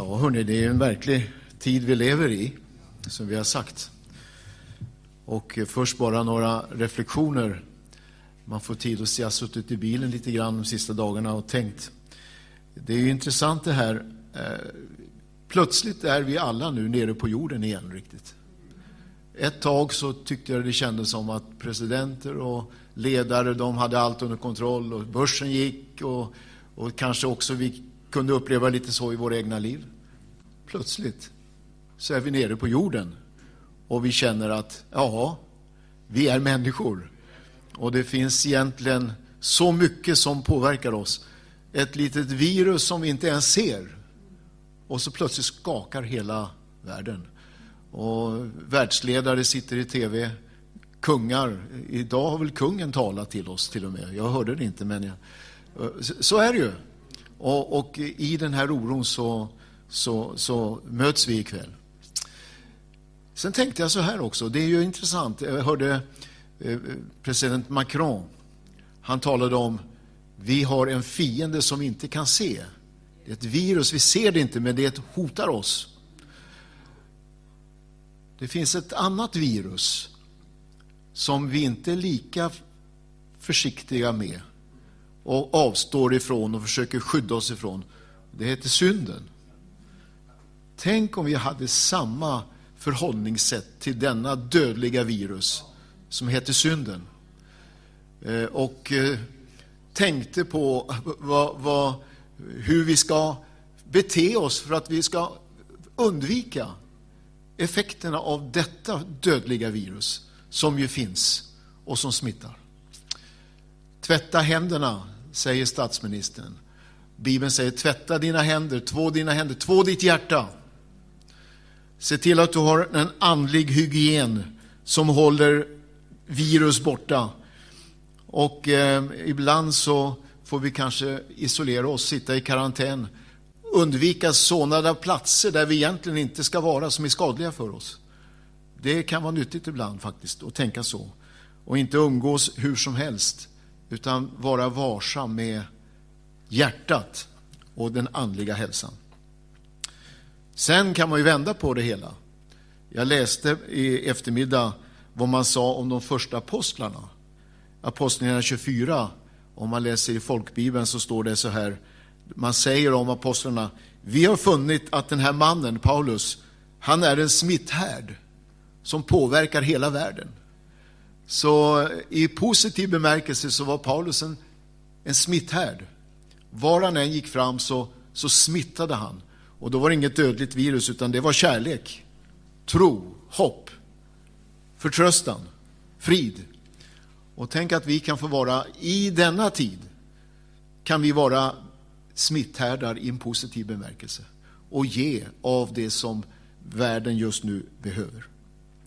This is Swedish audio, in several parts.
Ja, hörni, det är en verklig tid vi lever i, som vi har sagt. Och först bara några reflektioner. Man får tid att se, jag har suttit i bilen lite grann de sista dagarna och tänkt. Det är ju intressant det här. Eh, plötsligt är vi alla nu nere på jorden igen riktigt. Ett tag så tyckte jag det kändes som att presidenter och ledare, de hade allt under kontroll och börsen gick och, och kanske också vi kunde uppleva lite så i våra egna liv. Plötsligt så är vi nere på jorden och vi känner att, ja, vi är människor. Och det finns egentligen så mycket som påverkar oss. Ett litet virus som vi inte ens ser. Och så plötsligt skakar hela världen. Och världsledare sitter i tv, kungar. Idag har väl kungen talat till oss till och med. Jag hörde det inte, men jag, så är det ju. Och, och i den här oron så, så, så möts vi ikväll. Sen tänkte jag så här också, det är ju intressant. Jag hörde eh, president Macron, han talade om vi har en fiende som vi inte kan se. Det är ett virus, vi ser det inte, men det hotar oss. Det finns ett annat virus som vi inte är lika försiktiga med och avstår ifrån och försöker skydda oss ifrån. Det heter synden. Tänk om vi hade samma förhållningssätt till denna dödliga virus som heter synden. Eh, och eh, tänkte på vad, vad, hur vi ska bete oss för att vi ska undvika effekterna av detta dödliga virus som ju finns och som smittar. Tvätta händerna, säger statsministern. Bibeln säger tvätta dina händer, två dina händer, två ditt hjärta. Se till att du har en andlig hygien som håller virus borta. Och eh, ibland så får vi kanske isolera oss, sitta i karantän, undvika sådana platser där vi egentligen inte ska vara, som är skadliga för oss. Det kan vara nyttigt ibland faktiskt att tänka så. Och inte umgås hur som helst, utan vara varsam med hjärtat och den andliga hälsan. Sen kan man ju vända på det hela. Jag läste i eftermiddag vad man sa om de första apostlarna. Apostlagärningarna 24, om man läser i folkbibeln så står det så här. Man säger om apostlarna, vi har funnit att den här mannen, Paulus, han är en smitthärd som påverkar hela världen. Så i positiv bemärkelse så var Paulus en, en smitthärd. Var han än gick fram så, så smittade han. Och då var det inget dödligt virus, utan det var kärlek, tro, hopp, förtröstan, frid. Och tänk att vi kan få vara, i denna tid, kan vi vara smitthärdar i en positiv bemärkelse och ge av det som världen just nu behöver.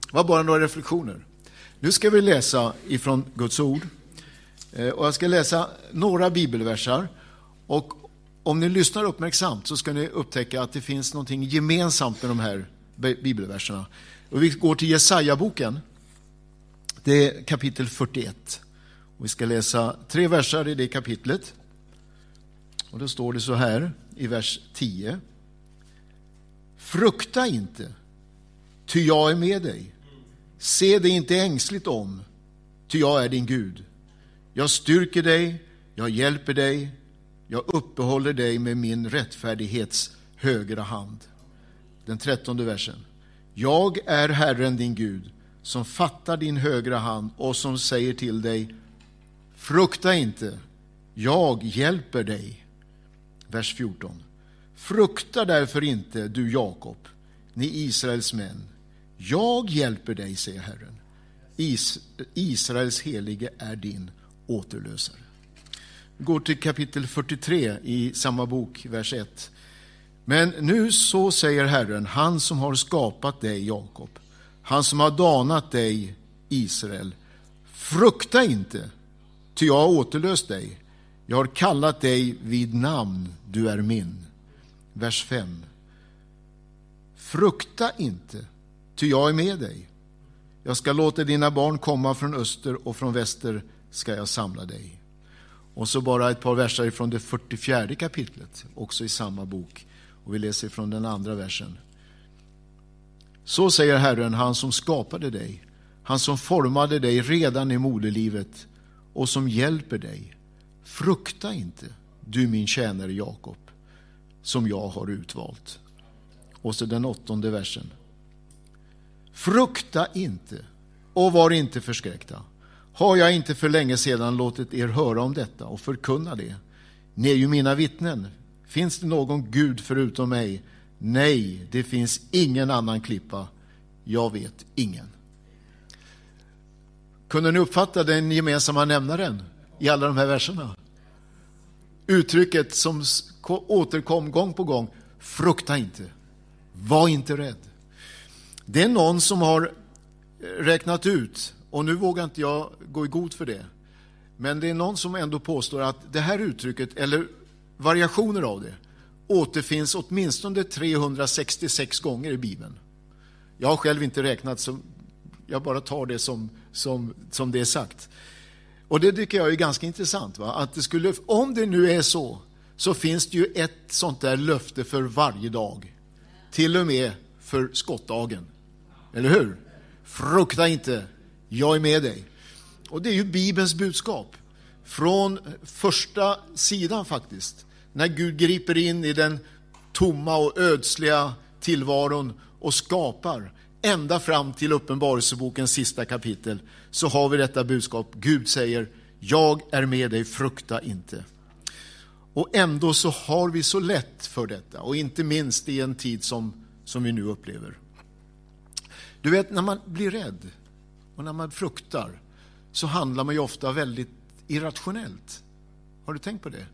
Det var bara några reflektioner. Nu ska vi läsa ifrån Guds ord. Eh, och jag ska läsa några bibelversar. Och om ni lyssnar uppmärksamt så ska ni upptäcka att det finns något gemensamt med de här bibelverserna. Och vi går till Jesaja-boken. Det är kapitel 41. Och vi ska läsa tre verser i det kapitlet. Och då står det så här i vers 10. Frukta inte, ty jag är med dig. Se dig inte ängsligt om, ty jag är din Gud. Jag styrker dig, jag hjälper dig, jag uppehåller dig med min rättfärdighets högra hand. Den trettonde versen. Jag är Herren din Gud som fattar din högra hand och som säger till dig Frukta inte, jag hjälper dig. Vers 14. Frukta därför inte, du Jakob, ni Israels män. Jag hjälper dig, säger Herren. Is Israels helige är din återlösare går till kapitel 43 i samma bok, vers 1. Men nu så säger Herren, han som har skapat dig, Jakob, han som har danat dig, Israel. Frukta inte, ty jag har återlöst dig. Jag har kallat dig vid namn, du är min. Vers 5. Frukta inte, ty jag är med dig. Jag ska låta dina barn komma från öster och från väster ska jag samla dig. Och så bara ett par verser från det 44 kapitlet, också i samma bok. Och vi läser från den andra versen. Så säger Herren, han som skapade dig, han som formade dig redan i moderlivet och som hjälper dig. Frukta inte, du min tjänare Jakob, som jag har utvalt. Och så den åttonde versen. Frukta inte och var inte förskräckta. Har jag inte för länge sedan låtit er höra om detta och förkunna det? Ni är ju mina vittnen. Finns det någon Gud förutom mig? Nej, det finns ingen annan klippa. Jag vet ingen. Kunde ni uppfatta den gemensamma nämnaren i alla de här verserna? Uttrycket som återkom gång på gång, frukta inte, var inte rädd. Det är någon som har eh, räknat ut, och nu vågar inte jag gå i god för det, men det är någon som ändå påstår att det här uttrycket, eller variationer av det, återfinns åtminstone 366 gånger i Bibeln. Jag har själv inte räknat, så jag bara tar det som, som, som det är sagt. Och det tycker jag är ganska intressant. Va? Att det skulle, om det nu är så, så finns det ju ett sånt där löfte för varje dag. Till och med för skottdagen. Eller hur? Frukta inte, jag är med dig. Och det är ju Bibelns budskap. Från första sidan faktiskt. När Gud griper in i den tomma och ödsliga tillvaron och skapar ända fram till Uppenbarelsebokens sista kapitel så har vi detta budskap. Gud säger, jag är med dig, frukta inte. Och ändå så har vi så lätt för detta och inte minst i en tid som, som vi nu upplever. Du vet, när man blir rädd och när man fruktar så handlar man ju ofta väldigt irrationellt. Har du tänkt på det?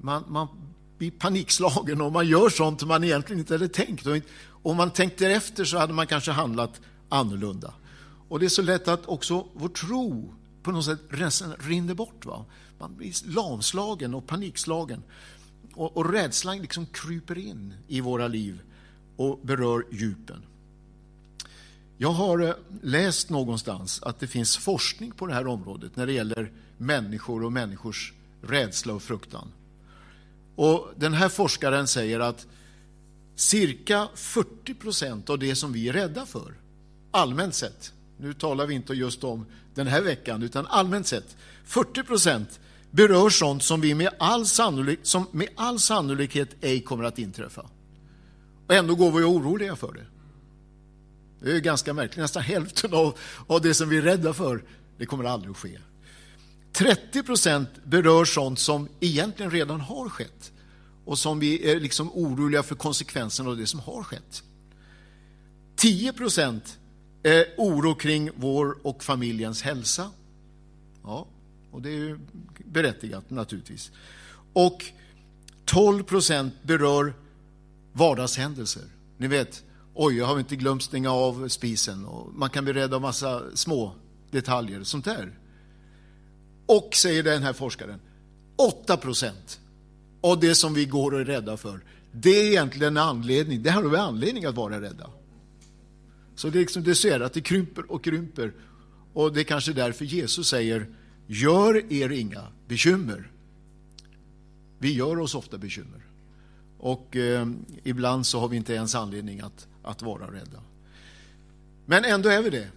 Man, man blir panikslagen och man gör sånt man egentligen inte hade tänkt. Och om man tänkte efter så hade man kanske handlat annorlunda. Och det är så lätt att också vår tro på något sätt rinner bort. Va? Man blir lamslagen och panikslagen. Och, och rädslan liksom kryper in i våra liv och berör djupen. Jag har eh, läst någonstans att det finns forskning på det här området när det gäller människor och människors rädsla och fruktan. Och Den här forskaren säger att cirka 40 procent av det som vi är rädda för, allmänt sett, nu talar vi inte just om den här veckan, utan allmänt sett, 40 procent berör sånt som, vi med all sannolik, som med all sannolikhet ej kommer att inträffa. Och ändå går vi oroliga för det. Det är ganska märkligt. Nästan hälften av, av det som vi är rädda för, det kommer aldrig att ske. 30 procent berör sånt som egentligen redan har skett och som vi är liksom oroliga för konsekvenserna av det som har skett. 10 procent är oro kring vår och familjens hälsa. Ja, och det är berättigat naturligtvis. Och 12 procent berör vardagshändelser. Ni vet, oj, jag har inte glömt stänga av spisen. Och man kan bli rädd av massa små detaljer, sånt där. Och, säger den här forskaren, 8 procent av det som vi går och är rädda för, det är egentligen en anledning, det har vi anledning att vara rädda. Så det är liksom, du ser att det krymper och krymper. Och det är kanske därför Jesus säger, gör er inga bekymmer. Vi gör oss ofta bekymmer. Och eh, ibland så har vi inte ens anledning att, att vara rädda. Men ändå är vi det.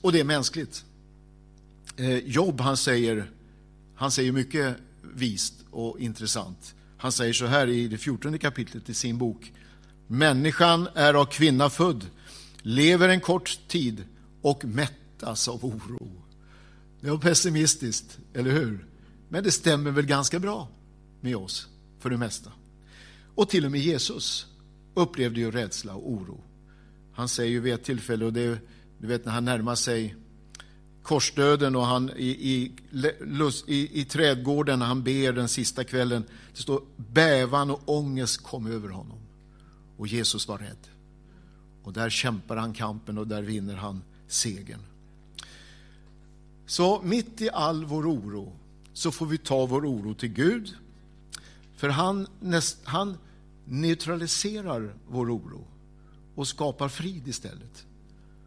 Och det är mänskligt. Eh, Jobb, han säger, han säger mycket vist och intressant. Han säger så här i det fjortonde kapitlet i sin bok. Människan är av kvinna född, lever en kort tid och mättas av oro. Det var pessimistiskt, eller hur? Men det stämmer väl ganska bra med oss, för det mesta. Och till och med Jesus upplevde ju rädsla och oro. Han säger ju vid ett tillfälle, och det, du vet när han närmar sig korsdöden och han i, i, i, i trädgården när han ber den sista kvällen. Det står bävan och ångest kom över honom. Och Jesus var rädd. Och där kämpar han kampen och där vinner han segern. Så mitt i all vår oro så får vi ta vår oro till Gud. För han, han neutraliserar vår oro och skapar frid istället.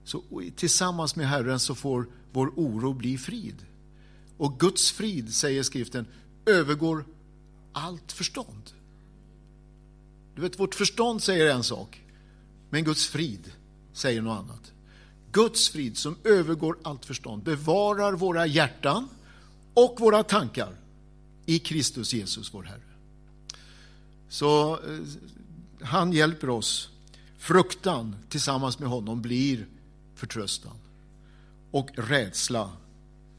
Så tillsammans med Herren så får vår oro bli frid. Och Guds frid, säger skriften, övergår allt förstånd. Du vet, vårt förstånd säger en sak, men Guds frid säger något annat. Guds frid som övergår allt förstånd bevarar våra hjärtan och våra tankar i Kristus Jesus, vår Herre. Så eh, han hjälper oss. Fruktan tillsammans med honom blir förtröstan. Och rädsla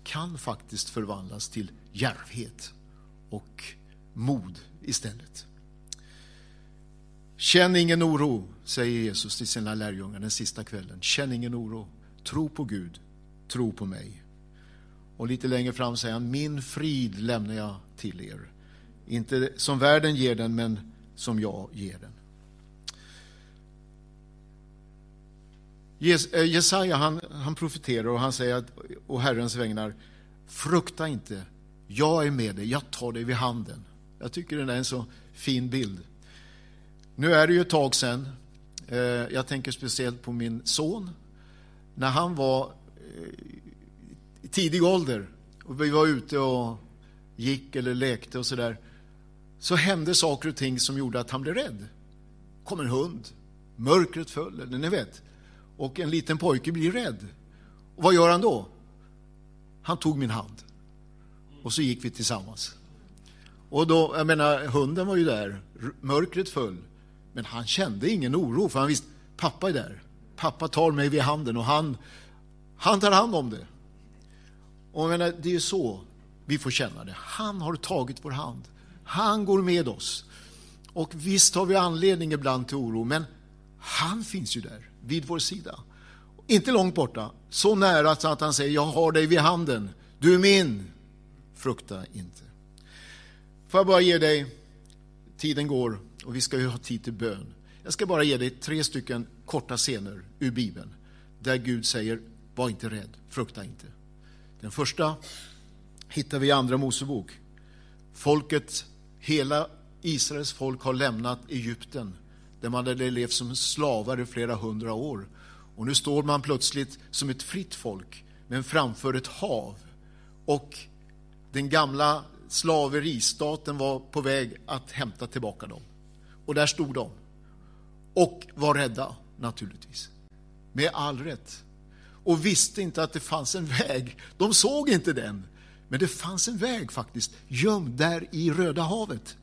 kan faktiskt förvandlas till djärvhet och mod istället. Känn ingen oro, säger Jesus till sina lärjungar den sista kvällen. Känn ingen oro. Tro på Gud. Tro på mig. Och lite längre fram säger han, min frid lämnar jag till er. Inte som världen ger den, men som jag ger den. Eh, Jesaja han, han profeterar och han säger att, och Herrens vägnar, frukta inte, jag är med dig, jag tar dig vid handen. Jag tycker den är en så fin bild. Nu är det ju ett tag sedan, eh, jag tänker speciellt på min son, när han var eh, i tidig ålder och vi var ute och gick eller lekte och sådär, så hände saker och ting som gjorde att han blev rädd. kom en hund, mörkret föll, eller ni vet. Och en liten pojke blir rädd. Och vad gör han då? Han tog min hand. Och så gick vi tillsammans. Och då, jag menar, hunden var ju där, mörkret föll. Men han kände ingen oro, för han visste, pappa är där. Pappa tar mig vid handen och han, han tar hand om det. Och jag menar, det är ju så vi får känna det. Han har tagit vår hand. Han går med oss. Och visst har vi anledning ibland till oro, men han finns ju där, vid vår sida. Inte långt borta, så nära så att han säger, jag har dig vid handen, du är min, frukta inte. Får jag bara ge dig, tiden går och vi ska ju ha tid till bön. Jag ska bara ge dig tre stycken korta scener ur Bibeln, där Gud säger, var inte rädd, frukta inte. Den första hittar vi i Andra Mosebok. Folket, hela Israels folk har lämnat Egypten, där man hade levt som slavar i flera hundra år. Och nu står man plötsligt som ett fritt folk, men framför ett hav. Och den gamla slaveristaten var på väg att hämta tillbaka dem. Och där stod de. Och var rädda, naturligtvis. Med all rätt. Och visste inte att det fanns en väg. De såg inte den. Men det fanns en väg faktiskt, gömd där i Röda havet.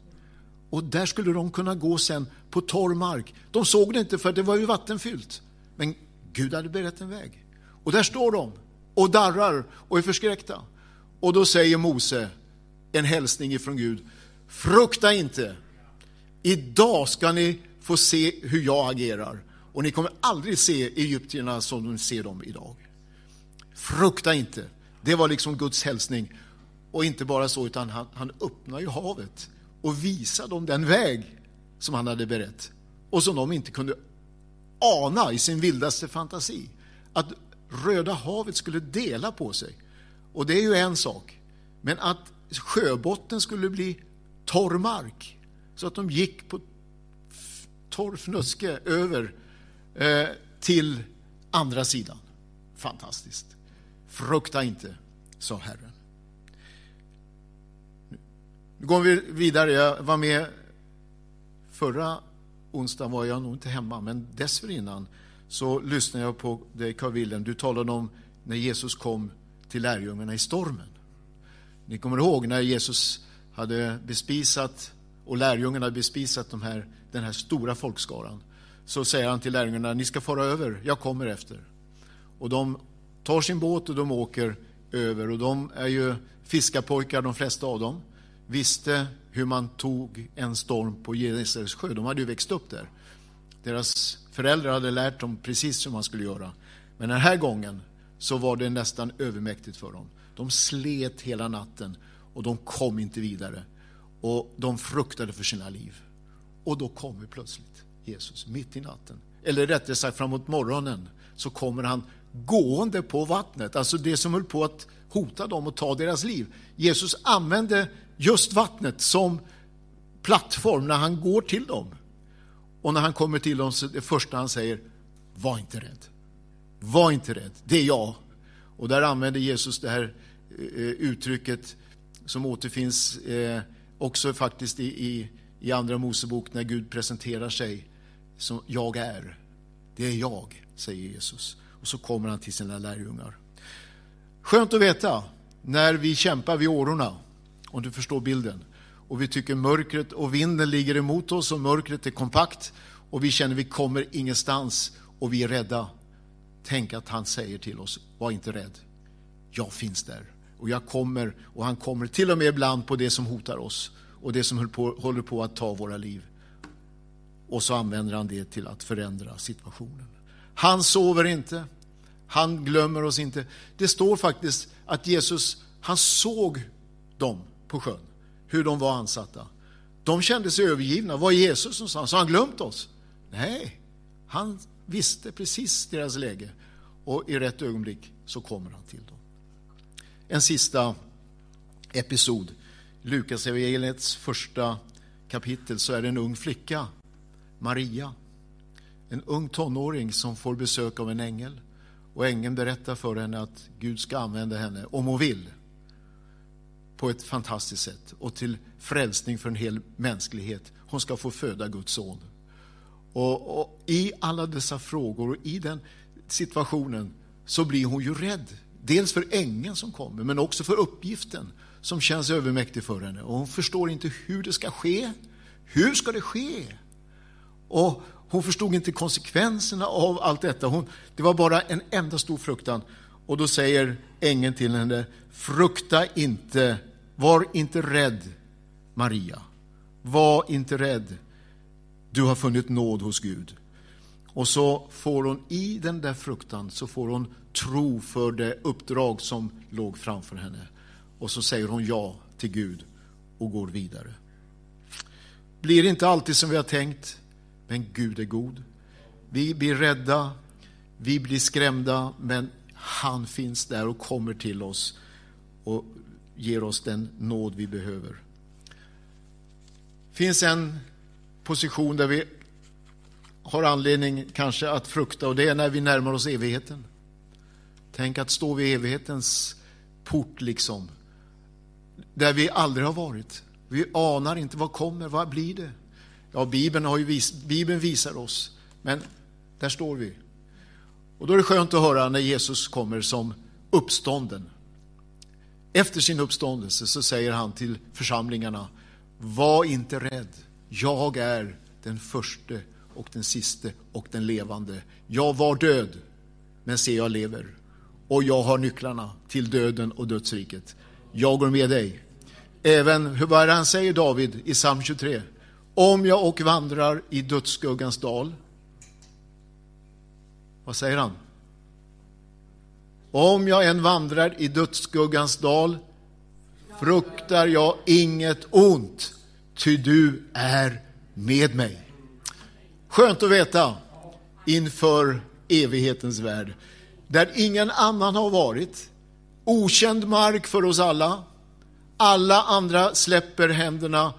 Och där skulle de kunna gå sen på torr mark. De såg det inte för det var ju vattenfyllt. Men Gud hade berett en väg. Och där står de och darrar och är förskräckta. Och då säger Mose en hälsning ifrån Gud. Frukta inte. Idag ska ni få se hur jag agerar. Och ni kommer aldrig se egyptierna som de ser dem idag. Frukta inte. Det var liksom Guds hälsning. Och inte bara så, utan han, han öppnar ju havet och visar dem den väg som han hade berett. Och som de inte kunde ana i sin vildaste fantasi. Att Röda havet skulle dela på sig. Och det är ju en sak. Men att sjöbotten skulle bli torr mark. Så att de gick på torr fnöske över eh, till andra sidan. Fantastiskt. Frukta inte, sa Herren. Nu går vi vidare. Jag var med förra onsdagen var jag nog inte hemma, men dessförinnan så lyssnade jag på dig, Carl Wilhelm. Du talade om när Jesus kom till lärjungarna i stormen. Ni kommer ihåg när Jesus hade bespisat och lärjungarna hade bespisat de här, den här stora folkskaran. Så säger han till lärjungarna, ni ska fara över, jag kommer efter. Och de tar sin båt och de åker över och de är ju fiskarpojkar de flesta av dem. Visste hur man tog en storm på Genesarets sjö. De hade ju växt upp där. Deras föräldrar hade lärt dem precis hur man skulle göra. Men den här gången så var det nästan övermäktigt för dem. De slet hela natten och de kom inte vidare. Och de fruktade för sina liv. Och då kommer plötsligt Jesus mitt i natten. Eller rättare sagt framåt morgonen så kommer han gående på vattnet. Alltså det som höll på att hota dem och ta deras liv. Jesus använde just vattnet som plattform när han går till dem. Och när han kommer till dem så är det första han säger, var inte rädd. Var inte rädd, det är jag. Och där använder Jesus det här eh, eh uttrycket som återfinns eh, också faktiskt i, i, i Andra Mosebok när Gud presenterar sig som jag är. Det är jag, säger Jesus. Och så kommer han till sina lärjungar. Skönt att veta när vi kämpar vid årorna, om du förstår bilden, och vi tycker mörkret och vinden ligger emot oss och mörkret är kompakt och vi känner att vi kommer ingenstans och vi är rädda. Tänk att han säger till oss, var inte rädd. Jag finns där och jag kommer och han kommer till och med ibland på det som hotar oss och det som håller på att ta våra liv. Och så använder han det till att förändra situationen. Han sover inte. Han glömmer oss inte. Det står faktiskt att Jesus, han såg dem på sjön, hur de var ansatta. De kände sig övergivna. Var är Jesus någonstans? Har han glömt oss? Nej, han visste precis deras läge. Och i rätt ögonblick så kommer han till dem. En sista episod. Lukas evangeliets första kapitel så är det en ung flicka, Maria. En ung tonåring som får besök av en ängel. Och ängeln berättar för henne att Gud ska använda henne, om hon vill, på ett fantastiskt sätt och till frälsning för en hel mänsklighet. Hon ska få föda Guds son. Och, och, I alla dessa frågor och i den situationen så blir hon ju rädd. Dels för ängeln som kommer, men också för uppgiften som känns övermäktig för henne. Och hon förstår inte hur det ska ske. Hur ska det ske? Och hon förstod inte konsekvenserna av allt detta. Hon, det var bara en enda stor fruktan. Och då säger ängeln till henne, frukta inte, var inte rädd Maria. Var inte rädd, du har funnit nåd hos Gud. Och så får hon i den där fruktan, så får hon tro för det uppdrag som låg framför henne. Och så säger hon ja till Gud och går vidare. Blir inte alltid som vi har tänkt, men Gud är god. Vi blir rädda, vi blir skrämda, men han finns där och kommer till oss och ger oss den nåd vi behöver. Det finns en position där vi har anledning kanske att frukta och det är när vi närmar oss evigheten. Tänk att stå vid evighetens port liksom. Där vi aldrig har varit. Vi anar inte vad kommer, vad blir det? Ja, Bibeln, har ju vis, Bibeln visar oss, men där står vi. Och då är det skönt att höra när Jesus kommer som uppstånden. Efter sin uppståndelse så säger han till församlingarna, var inte rädd, jag är den förste och den siste och den levande. Jag var död, men se jag lever. Och jag har nycklarna till döden och dödsriket. Jag går med dig. Även, vad är det han säger David i psalm 23? Om jag och vandrar i dödsskuggans dal. Vad säger han? Om jag än vandrar i dödsskuggans dal fruktar jag inget ont, ty du är med mig. Skönt att veta inför evighetens värld, där ingen annan har varit. Okänd mark för oss alla. Alla andra släpper händerna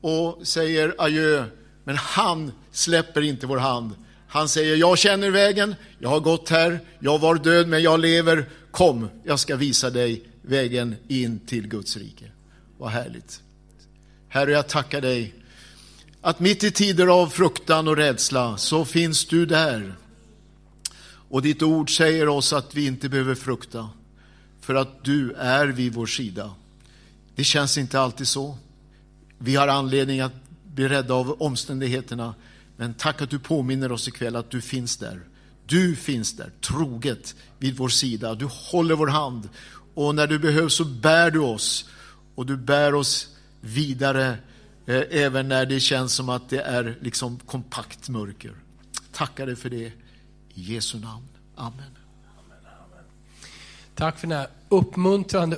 och säger adjö, men han släpper inte vår hand. Han säger, jag känner vägen, jag har gått här, jag var död men jag lever. Kom, jag ska visa dig vägen in till Guds rike. Vad härligt. Herre, jag tackar dig att mitt i tider av fruktan och rädsla så finns du där. Och ditt ord säger oss att vi inte behöver frukta, för att du är vid vår sida. Det känns inte alltid så. Vi har anledning att bli rädda av omständigheterna, men tack att du påminner oss ikväll att du finns där. Du finns där, troget vid vår sida. Du håller vår hand och när du behövs så bär du oss och du bär oss vidare Eh, även när det känns som att det är liksom kompakt mörker. Tackar dig för det i Jesu namn. Amen. Tack för den här uppmuntrande